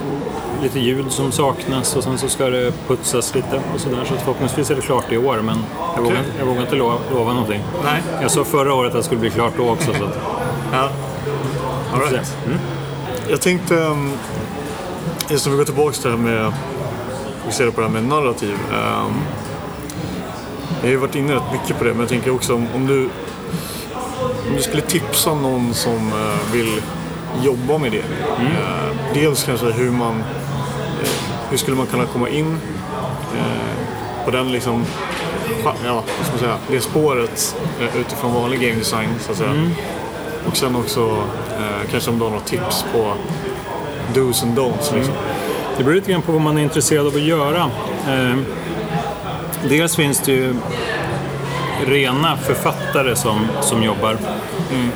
lite ljud som saknas och sen så ska det putsas lite och sådär. Så förhoppningsvis är det klart i år men jag, vågar, jag vågar inte lova, lova någonting. Nej. Jag sa förra året att det skulle bli klart då också. Så att, Ja. All right. mm. Jag tänkte, um, just om vi går tillbaka till det här med, fokusera på det här med narrativ. Um, jag har ju varit inne rätt mycket på det, men jag tänker också om, om du om du skulle tipsa någon som eh, vill jobba med det. Eh, dels kanske hur man, hur skulle man kunna komma in eh, på den liksom, ja, vad ska man säga, det spåret eh, utifrån vanlig game design så att säga. Och sen också eh, kanske om du har några tips på dos and don'ts. Liksom. Det beror lite grann på vad man är intresserad av att göra. Eh, dels finns det ju rena författare som, som jobbar.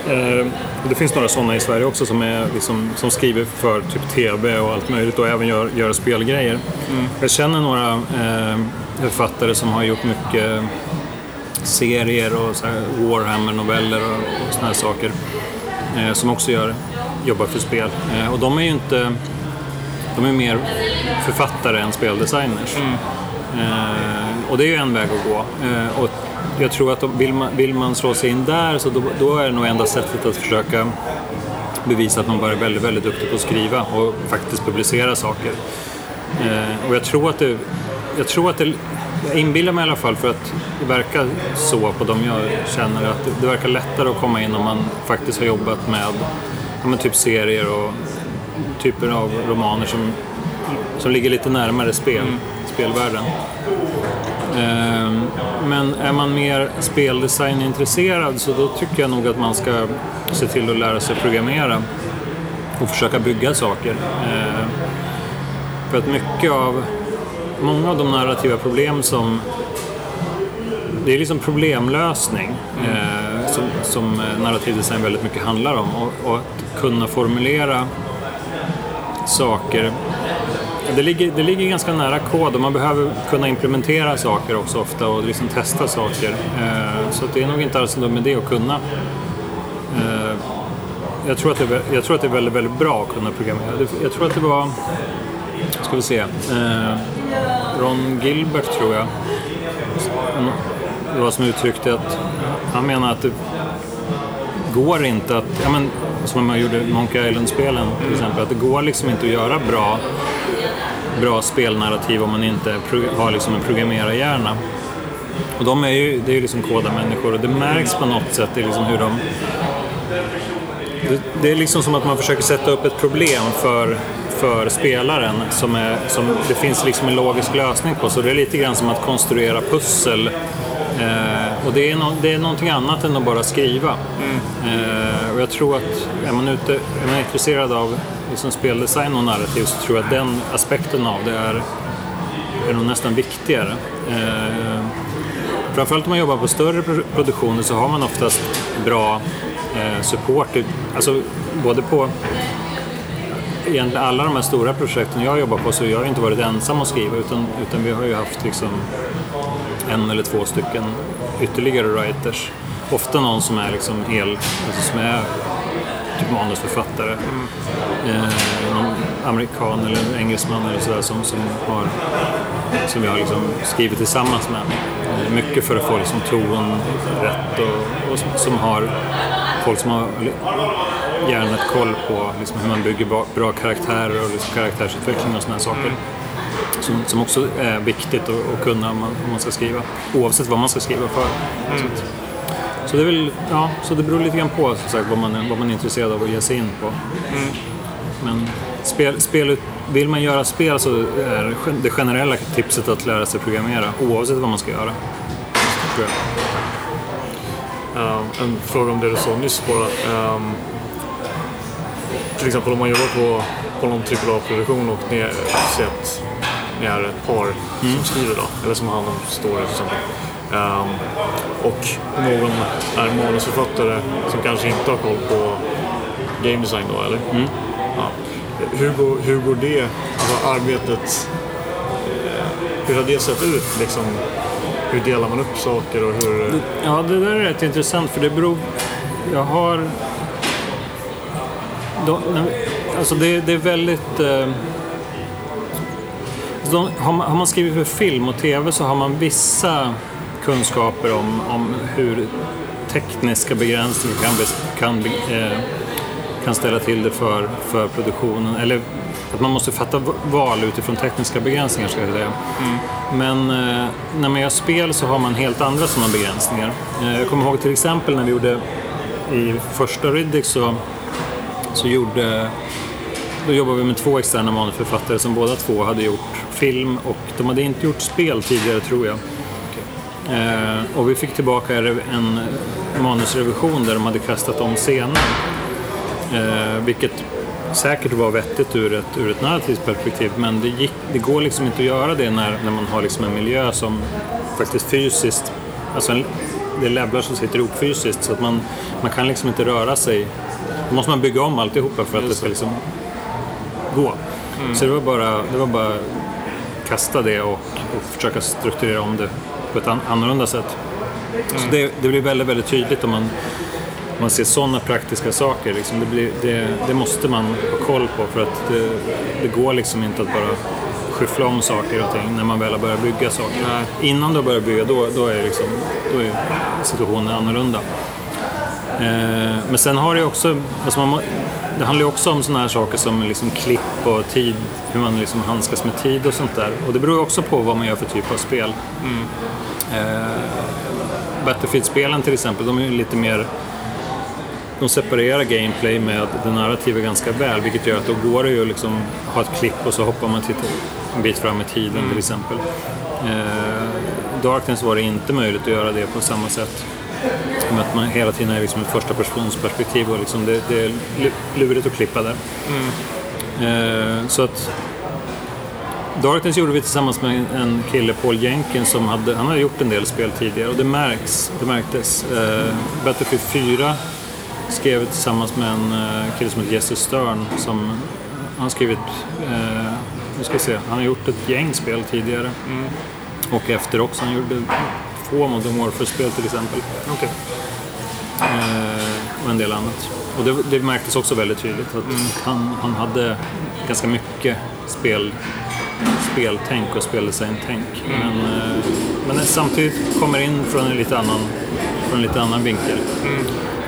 Eh, det finns några sådana i Sverige också som, är, liksom, som skriver för typ TV och allt möjligt och även gör, gör spelgrejer. Jag känner några eh, författare som har gjort mycket serier och Warhammer-noveller och, och här saker. Eh, som också gör, jobbar för spel. Eh, och de är ju inte... De är mer författare än speldesigners. Eh, och det är ju en väg att gå. Eh, och jag tror att de, vill, man, vill man slå sig in där så då, då är det nog enda sättet att försöka bevisa att man bara är väldigt, väldigt duktig på att skriva och faktiskt publicera saker. Eh, och jag tror att det... Jag tror att det... Jag inbillar mig i alla fall för att det verkar så på de jag känner att det, det verkar lättare att komma in om man faktiskt har jobbat med ja, men typ serier och typer av romaner som, som ligger lite närmare spel, spelvärlden. Ehm, Men är man mer speldesign-intresserad så då tycker jag nog att man ska se till att lära sig programmera och försöka bygga saker. Ehm, För att mycket av, många av de narrativa problem som det är liksom problemlösning eh, som, som narrativ design väldigt mycket handlar om. Och, och att kunna formulera saker. Det ligger, det ligger ganska nära kod och man behöver kunna implementera saker också ofta och liksom testa saker. Eh, så det är nog inte alls en dum idé att kunna. Eh, jag, tror att det, är jag tror att det är väldigt, väldigt bra att kunna programmera. Jag tror att det var, ska vi se, eh, Ron Gilbert tror jag. Det var som uttryckte att han menar att det går inte att, ja men som man gjorde Monkey Island-spelen till exempel, att det går liksom inte att göra bra, bra spelnarrativ om man inte har liksom en programmerarhjärna. Och de är ju, det är ju liksom kodarmänniskor och det märks på något sätt i liksom hur de... Det, det är liksom som att man försöker sätta upp ett problem för, för spelaren som, är, som det finns liksom en logisk lösning på. Så det är lite grann som att konstruera pussel. Eh, och det är, no, det är någonting annat än att bara skriva. Eh, och jag tror att är man, ute, är man intresserad av liksom speldesign och narrativ så tror jag att den aspekten av det är, är nog nästan viktigare. Eh, Framförallt om man jobbar på större produktioner så har man oftast bra eh, support. Alltså både på egentligen alla de här stora projekten jag jobbar på så jag har jag inte varit ensam att skriva utan, utan vi har ju haft liksom en eller två stycken ytterligare writers. Ofta någon som är liksom hel, alltså som är typ manusförfattare. Eh, någon amerikan eller en engelsman eller sådär som, som, har, som vi har liksom skrivit tillsammans med. Eh, mycket för att få liksom ton rätt och, och som- som har folk som har hjärnet koll på liksom hur man bygger bra, bra karaktärer och liksom karaktärsutveckling och sådana saker. Som, som också är viktigt att, att kunna om man, om man ska skriva. Oavsett vad man ska skriva för. Att, så det väl, ja, så det beror lite grann på som sagt, vad, man, är- vad man är intresserad av att ge sig in på. Men spel, spel, vill man göra spel så är det generella tipset att lära sig programmera oavsett vad man ska göra. Eh, en fråga om det du sa nyss bara. Ehm, till exempel om man jobbar på, på någon typ av produktion och ni är, säg att ni är ett par som skriver då, eller som har hand om story till exempel. Ehm, och någon är manusförfattare som kanske inte har koll på game design då, eller? Ja. Hur, går, hur går det, alltså arbetet, eh, hur har det sett ut liksom? Hur delar man upp saker och hur... Ja, det där är rätt intressant för det beror... Jag har... När- alltså det, det är väldigt... Eh, de, har, man, har man skrivit för film och tv så har man vissa kunskaper om, om hur tekniska begränsningar kan, kan, eh, kan ställa till det för, för produktionen. Eller att man måste fatta val utifrån tekniska begränsningar ska jag säga. Men eh, när man gör spel så har man helt andra sådana begränsningar. Eh, jag kommer ihåg till exempel när vi gjorde i första Riddick så, så gjorde då jobbade vi med två externa manusförfattare som båda två hade gjort film och de hade inte gjort spel tidigare tror jag. Eh, och vi fick tillbaka en manusrevision där de hade kastat om scener. Eh, vilket säkert var vettigt ur ett, ur ett narrativt perspektiv men det, gick, det går liksom inte att göra det när, när man har liksom en miljö som faktiskt fysiskt, alltså en, det är levlar som sitter ihop fysiskt så att man, man kan liksom inte röra sig. Då måste man bygga om alltihopa för att det ska liksom gå. Så det var bara, det var bara kasta det och, och försöka strukturera om det på ett an, annorlunda sätt. Så det, det blir väldigt, väldigt tydligt om man, om man ser sådana praktiska saker. Liksom. Det, blir, det, det måste man ha koll på för att det, det går liksom inte att bara skyffla om saker och ting när man väl har börjat bygga saker. Innan du har börjat bygga, då, då, är, liksom, då är situationen annorlunda. Eh, men sen har det också, alltså man, det handlar ju också om sådana här saker som liksom klipp och tid, hur man liksom handskas med tid och sånt där. Och det beror ju också på vad man gör för typ av spel. Eh, Battlefield-spelen till exempel, de är ju lite mer de separerar gameplay med det narrativa ganska väl, vilket gör att då går det ju att liksom ha ett klipp och så hoppar man till en bit fram i tiden till exempel. Eh, Darkness var det inte möjligt att göra det på samma sätt. Med att man hela tiden är liksom ett första persons perspektiv och liksom det, det är lu- lurigt att klippa där. Eh, så att Darkness gjorde vi tillsammans med en kille, Paul Jenkins, som hade, han hade gjort en del spel tidigare och det märks, det märktes. Eh, Battlefield 4 skrev vi tillsammans med en eh, kille som heter Jesse Stern som han skrivit, eh, nu ska se, han har gjort ett gäng spel tidigare. Och efter också, han gjorde två Modern Warfare-spel till exempel. Okej. Eh, och en del annat. Och det, det märktes också väldigt tydligt att han, han hade ganska mycket spel, speltänk och speldesigntänk. Men, eh, men samtidigt kommer in från en lite annan, från en lite annan vinkel.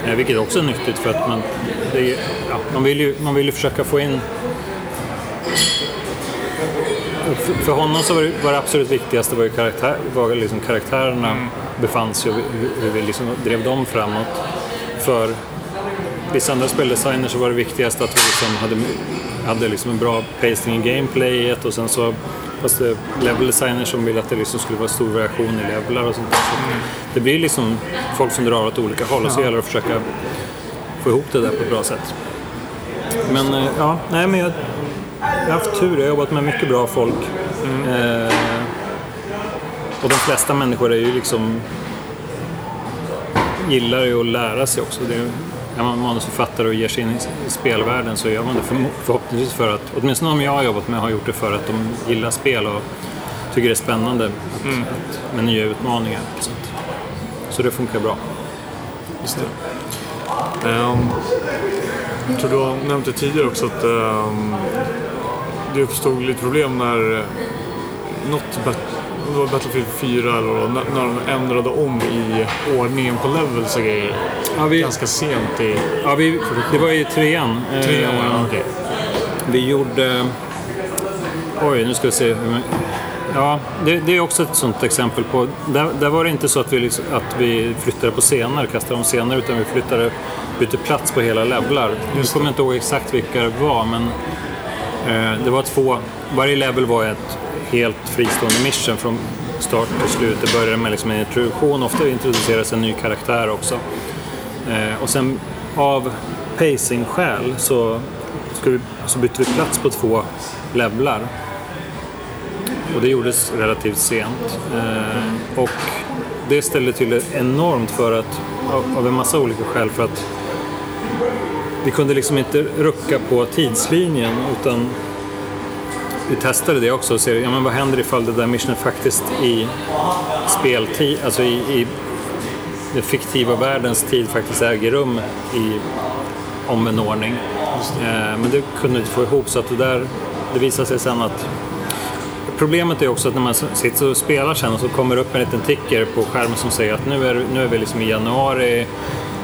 Eh, vilket också är nyttigt för att man, det, ja, man, vill ju, man vill ju försöka få in för, honom så var det, var det absolut viktigaste var ju karaktär, var liksom karaktärerna befann sig och hur, vi liksom drev dem framåt. För vissa andra speldesigners så var det viktigast att vi liksom hade, hade liksom en bra pacing i gameplayet och sen så fast det level designers som ville att det liksom skulle vara stor variation i levlar och sånt där. Så det blir liksom folk som drar åt olika håll och så gäller det att försöka få ihop det där på ett bra sätt. Men eh, ja, nej men jag, jag har haft tur. Jag har jobbat med mycket bra folk. Eh, och de flesta människor är ju liksom gillar ju att lära sig också. Det är, är man manusförfattare och ger sig in i spelvärlden så gör man det för, förhoppningsvis för att, åtminstone om jag har jobbat med har gjort det för att de gillar spel och tycker det är spännande att, att, med nya utmaningar. Så, att, så det funkar bra. Just det. Ehm, jag tror du har nämnt det tidigare också att ehm, det uppstod lite problem när eh, något bat- var Battlefield 4 eller vad, när, de ändrade om i ordningen på levels och grejer. Ja, vi, Ganska sent i ja, vi, det var i trean. Eh, trean. Uh, okay. Vi gjorde... Oj, nu ska vi se. Ja, det, det är också ett sånt exempel på... Där, där var det inte så att vi, liksom, att vi flyttade på scener, kastade om scener, utan vi flyttade, bytte plats på hela levlar. Nu kommer jag inte ihåg exakt vilka det var, men eh, Eh, det var två... Varje level var ett helt fristående mission från start till slut. Det började med liksom en introduktion, ofta introduceras en ny karaktär också. Eh, och sen av pacing-skäl så, vi, så bytte vi plats på två levlar. Och det gjordes relativt sent. Eh, och det ställde till det enormt för att, av, av en massa olika skäl, för att vi kunde liksom inte rucka på tidslinjen utan vi testade det också och ser ja, men vad händer ifall det där missionet faktiskt i speltid, alltså i, i den fiktiva världens tid faktiskt äger rum i omvänd ordning. Eh, men det kunde vi inte få ihop så att det där, det visade sig sen att problemet är också att när man sitter och spelar sen och så kommer det upp en liten ticker på skärmen som säger att nu är, nu är vi liksom i januari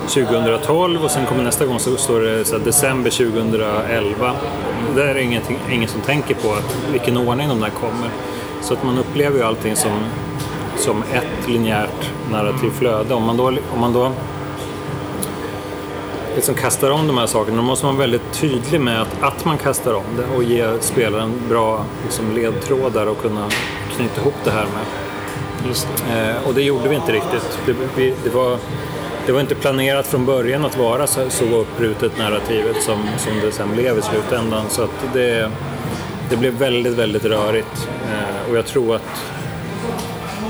2012 och sen kommer nästa gång så står det så december 2011. Det är ingenting, ingen som tänker på att, vilken ordning de där kommer. Så att man upplever ju allting som, som ett linjärt narrativt flöde. Om man då, om man då liksom kastar om de här sakerna, då måste man vara väldigt tydlig med att, att man kastar om det och ge spelaren bra liksom, ledtrådar och kunna knyta ihop det här med. Det. Eh, och det gjorde vi inte riktigt. Det, vi, det, var, det var inte planerat från början att vara så, så uppbrutet narrativet som, som det sen blev i slutändan. Så att det, det blev väldigt, väldigt rörigt. Eh, och jag tror att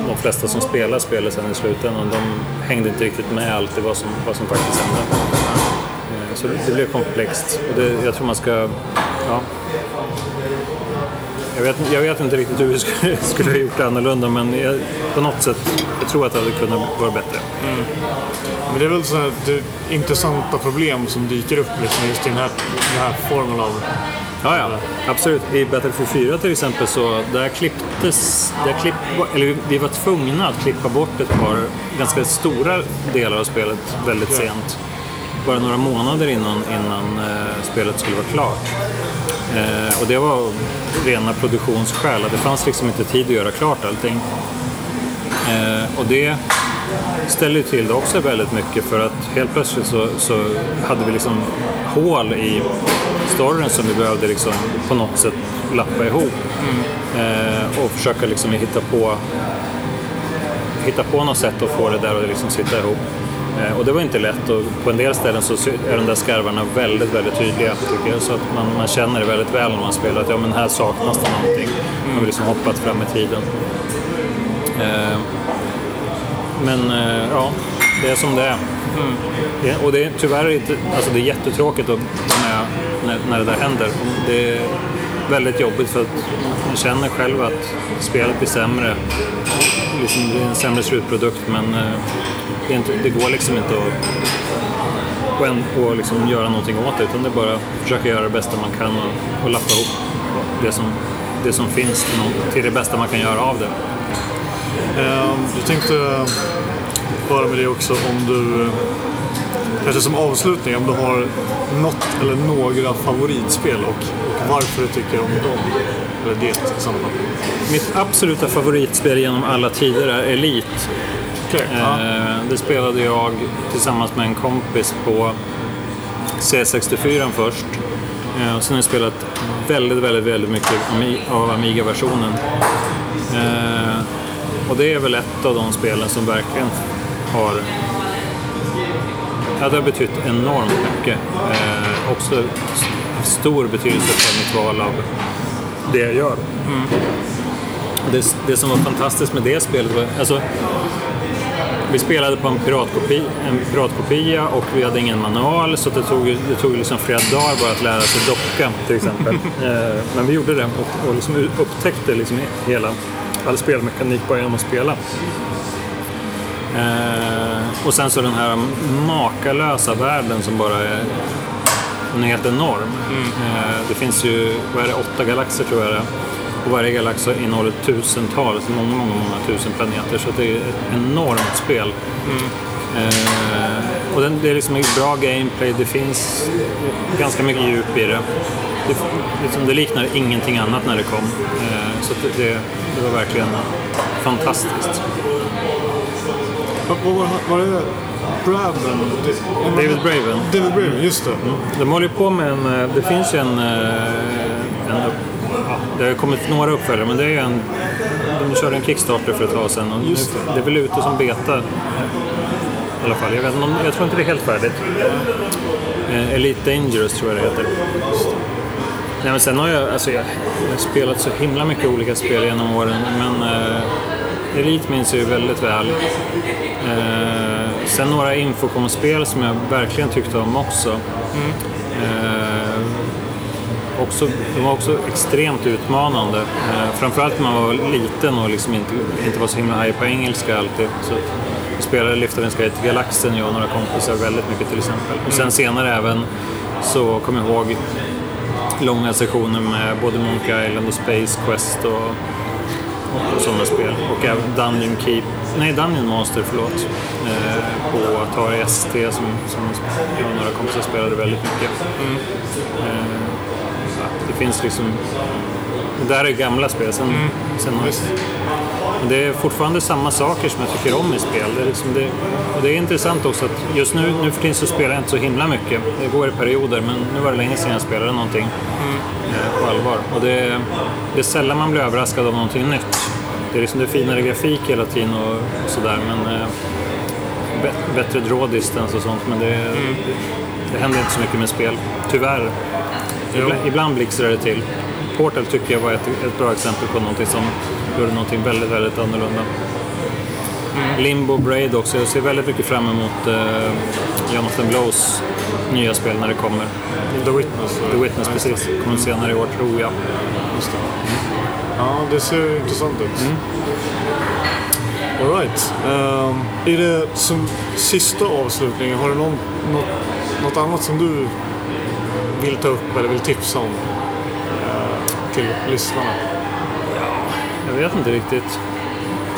de flesta som spelar spelet sen i slutändan, de hängde inte riktigt med alltid vad som, vad som faktiskt hände. Eh, Så det, det blev komplext. Och det, jag tror man ska... Ja. Jag, vet, jag vet inte riktigt hur vi skulle, skulle ha gjort det annorlunda, men jag, på något sätt, jag tror att det hade kunnat vara bättre. Men det är väl så här, det, intressanta problem som dyker upp liksom, just i den här, den här formen av... Ja, ja, absolut. I Battlefield 4 till exempel så där klipptes, där klipp, eller vi var tvungna att klippa bort ett par ganska stora delar av spelet väldigt sent. Bara några månader innan, innan eh, spelet skulle vara klart. Eh, och det var rena produktionsskäl, att det fanns liksom inte tid att göra klart allting. Eh, och det ställer till det också väldigt mycket för att helt plötsligt så, så hade vi liksom hål i storyn som vi behövde liksom på något sätt lappa ihop. Eh, och försöka liksom hitta på hitta på något sätt att få det där att liksom sitta ihop. Eh, och det var inte lätt och på en del ställen så är de där skarvarna väldigt, väldigt tydliga tycker jag. Så att man, man känner det väldigt väl när man spelar att ja men här saknas det någonting. Man har liksom hoppat fram i tiden. Eh, men eh, ja, det är som det är. Det, och det är tyvärr inte, alltså det är jättetråkigt att, när, när, när det där händer. Det väldigt jobbigt för att man känner själv att spelet blir sämre. Liksom, det är en sämre slutprodukt men eh, det, inte, det går liksom inte att och, en, och liksom göra någonting åt det utan det är bara att försöka göra det bästa man kan och, och lappa ihop det som, det som finns till, någon, till det bästa man kan göra av det. Ehm, jag tänkte höra med dig också om du, kanske som avslutning, om du har något eller några favoritspel och, och varför du tycker om dem. Eller det i fall. Mitt absoluta favoritspel genom alla tider är Elite. Ja. Eh, Det spelade jag tillsammans med en kompis på C64 först. Eh, Och sen har jag spelat väldigt, väldigt, väldigt mycket av Amiga-versionen. Eh, Och det är väl ett av de spelen som verkligen har Ja, det har betytt enormt mycket. Eh, också stor betydelse för mitt val av det jag gör. Det, det som var fantastiskt med det spelet var... Alltså, vi spelade på en, piratkopi, en piratkopia och vi hade ingen manual så det tog, det tog liksom flera dagar bara att lära sig docka till exempel. Eh, Men vi gjorde det och, och liksom upptäckte liksom hela, all spelmekanik bara genom att spela. Eh, och sen så den här makalösa världen som bara är, den är helt enorm. Eh, det finns ju, vad är det, åtta galaxer tror jag det är. Och varje galax innehåller tusentals, många, många, många tusen planeter. Så det är ett enormt spel. Eh, och den, det är liksom ett bra gameplay, det finns ganska mycket djup i det. Det, liksom, det liknar ingenting annat när det kom. Eh, så det, det var verkligen fantastiskt. Vad var det? Braven? David Braven. David Braven, just det. De håller ju på med en... eh, Det finns ju en... eh, en det har kommit några uppföljare, men det är en... De körde en Kickstarter för ett tag sedan och Just det. det är väl ute som beta. I alla fall. Jag, vet, jag tror inte det är helt färdigt. Eh, Elite Dangerous tror jag det heter. Nej, men sen har jag, alltså jag, jag har spelat så himla mycket olika spel genom åren, men eh, Elite minns jag ju väldigt väl. Eh, sen några Infocom-spel som jag verkligen tyckte om också. Eh, också, de var också extremt utmanande. Eh, framförallt när man var liten och liksom inte, inte var så himla high på engelska alltid. Så vi spelade Lift Sky till Galaxen, jag och några kompisar, väldigt mycket till exempel. Och sen senare även så kommer jag ihåg långa sessioner med både Monkey Island och Space Quest och och sådana spel. Och även Dungeon Keep, nej Dungeon Master, förlåt. Eh, på Atari ST som, som jag och några kompisar spelade väldigt mycket. Eh, så att det finns liksom, det där är gamla spel. Sen, sen har, men det är fortfarande samma saker som jag tycker om i spel. Det är, liksom det, och det är intressant också att just nu, nu för tiden så spelar jag inte så himla mycket. Det går i perioder, men nu var det länge sedan jag spelade någonting eh, på allvar. Och det, det är sällan man blir överraskad av någonting nytt. Det är liksom det finare grafik hela tiden och, och sådär, men eh, bä- bättre draw distance och sånt. Men det, det, det händer inte så mycket med spel, tyvärr. Ibland, ibland blixtrar det till. Portal tycker jag var ett, ett bra exempel på någonting som gjorde någonting väldigt, väldigt annorlunda. Limbo och Braid också. Jag ser väldigt mycket fram emot eh, Jonathan Blows nya spel när det kommer. The Witness. The Witness, precis. Kommer senare i år, tror jag. Just det. Ja, det ser intressant ut. Mm. All right. Ehm, är det som sista avslutningen, har du någon, något, något annat som du vill ta upp eller vill tipsa om eh, till lyssnarna? Jag vet inte riktigt.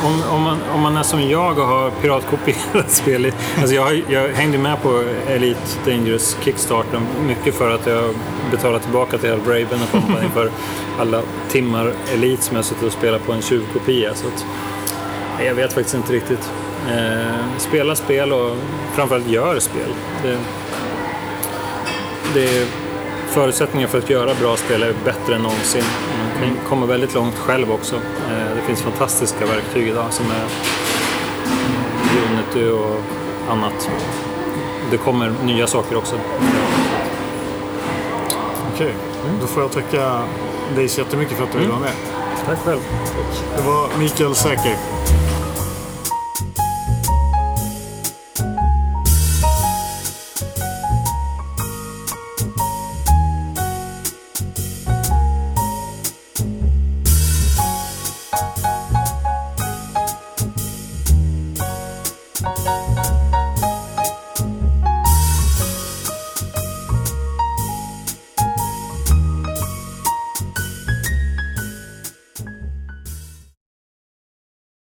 Om, om, man, om man är som jag och har piratkopierat spel. Alltså jag, jag hängde med på Elite Dangerous Kickstarter mycket för att jag betalade tillbaka till Hal Braben och Company för alla timmar Elite som jag suttit och spelat på en tjuvkopia. Så att, nej, jag vet faktiskt inte riktigt. Eh, spela spel och framförallt gör spel. Det, det är förutsättningar för att göra bra spel är bättre än någonsin. Man kan komma väldigt långt själv också. Eh, Det finns fantastiska verktyg idag som är Unity och annat. Det kommer nya saker också. Okej, då får jag tacka dig så jättemycket för att du ville vara med. Tack själv. Det var Mikael Säker.